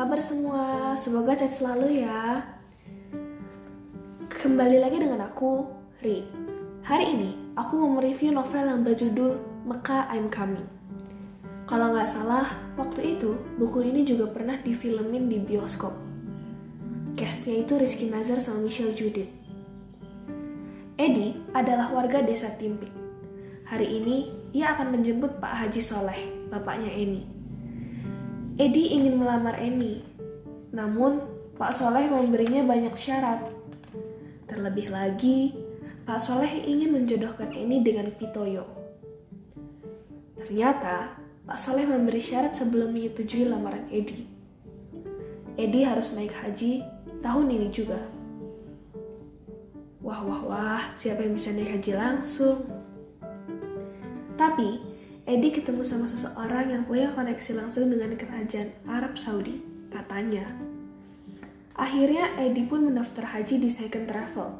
kabar semua? Semoga sehat selalu ya. Kembali lagi dengan aku, Ri. Hari ini, aku mau mereview novel yang berjudul Mecca I'm Coming. Kalau nggak salah, waktu itu buku ini juga pernah difilmin di bioskop. Castnya itu Rizky Nazar sama Michelle Judith. Edi adalah warga desa Timpik. Hari ini, ia akan menjemput Pak Haji Soleh, bapaknya Eni. Edi ingin melamar Eni, namun Pak Soleh memberinya banyak syarat. Terlebih lagi, Pak Soleh ingin menjodohkan Eni dengan Pitoyo. Ternyata, Pak Soleh memberi syarat sebelum menyetujui lamaran Edi. Edi harus naik haji tahun ini juga. Wah, wah, wah, siapa yang bisa naik haji langsung? Tapi, Edi ketemu sama seseorang yang punya koneksi langsung dengan kerajaan Arab Saudi, katanya. Akhirnya Edi pun mendaftar haji di Second Travel.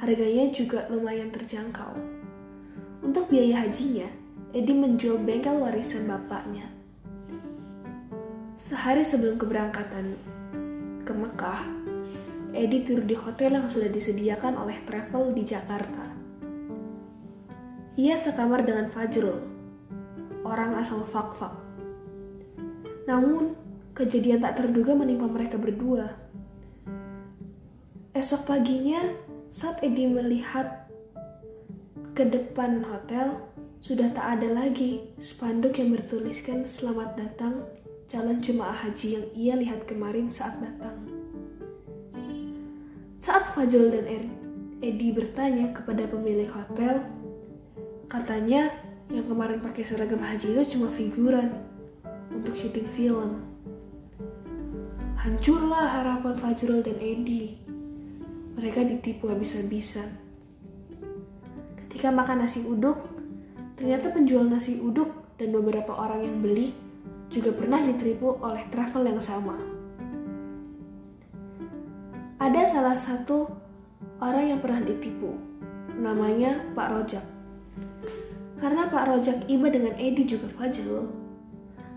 Harganya juga lumayan terjangkau. Untuk biaya hajinya, Edi menjual bengkel warisan bapaknya. Sehari sebelum keberangkatan ke Mekah, Edi tidur di hotel yang sudah disediakan oleh travel di Jakarta. Ia sekamar dengan Fajrul, orang asal fak-fak. Namun, kejadian tak terduga menimpa mereka berdua. Esok paginya, saat Edi melihat ke depan hotel, sudah tak ada lagi spanduk yang bertuliskan selamat datang calon jemaah haji yang ia lihat kemarin saat datang. Saat Fajol dan Edi bertanya kepada pemilik hotel, katanya yang kemarin pakai seragam haji itu cuma figuran untuk syuting film. Hancurlah harapan Fajrul dan Edi. Mereka ditipu habis-habisan. Ketika makan nasi uduk, ternyata penjual nasi uduk dan beberapa orang yang beli juga pernah ditipu oleh travel yang sama. Ada salah satu orang yang pernah ditipu, namanya Pak Rojak. Karena Pak Rojak iba dengan Edi juga Fajrul,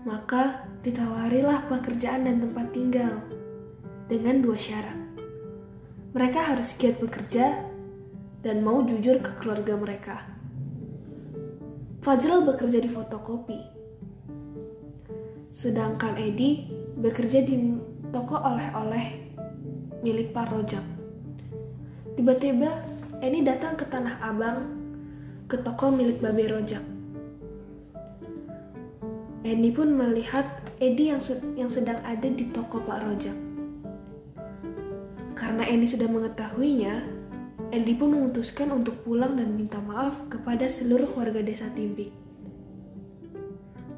maka ditawarilah pekerjaan dan tempat tinggal dengan dua syarat. Mereka harus giat bekerja dan mau jujur ke keluarga mereka. Fajrul bekerja di fotokopi, sedangkan Edi bekerja di toko oleh-oleh milik Pak Rojak. Tiba-tiba Edi datang ke Tanah Abang ke toko milik Babe Rojak. Edi pun melihat Edi yang, yang sedang ada di toko Pak Rojak. Karena Edi sudah mengetahuinya, Edi pun memutuskan untuk pulang dan minta maaf kepada seluruh warga desa Timpik.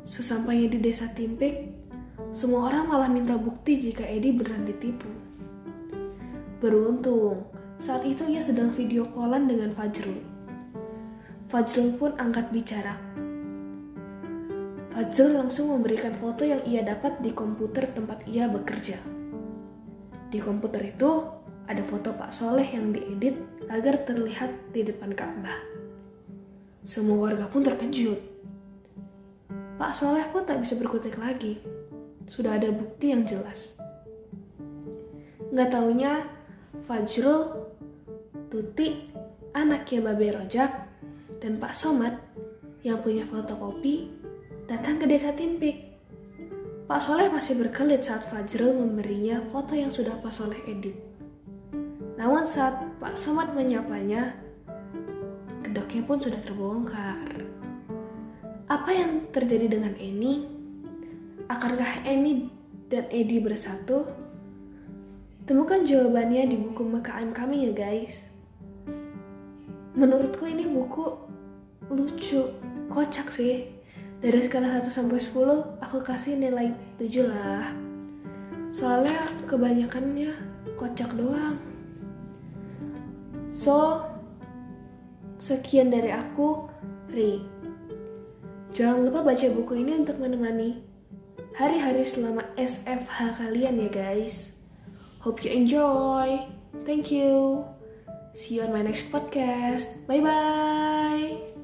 Sesampainya di desa Timpik, semua orang malah minta bukti jika Edi beneran ditipu. Beruntung, saat itu ia sedang video callan dengan Fajrul. Fajrul pun angkat bicara. Fajrul langsung memberikan foto yang ia dapat di komputer tempat ia bekerja. Di komputer itu ada foto Pak Soleh yang diedit agar terlihat di depan Ka'bah. Semua warga pun terkejut. Pak Soleh pun tak bisa berkutik lagi. Sudah ada bukti yang jelas. Nggak taunya Fajrul, Tuti, anaknya Babe Rojak, dan Pak Somad yang punya fotokopi datang ke desa Timpik. Pak Soleh masih berkelit saat Fajrul memberinya foto yang sudah Pak Soleh edit. Namun saat Pak Somad menyapanya, kedoknya pun sudah terbongkar. Apa yang terjadi dengan Eni? Akankah Eni dan Edi bersatu? Temukan jawabannya di buku I'm Coming ya guys. Menurutku ini buku lucu kocak sih. Dari skala 1 sampai 10 aku kasih nilai 7 lah. Soalnya kebanyakannya kocak doang. So sekian dari aku Ri. Jangan lupa baca buku ini untuk menemani hari-hari selama SFH kalian ya guys. Hope you enjoy. Thank you See you on my next podcast. Bye bye.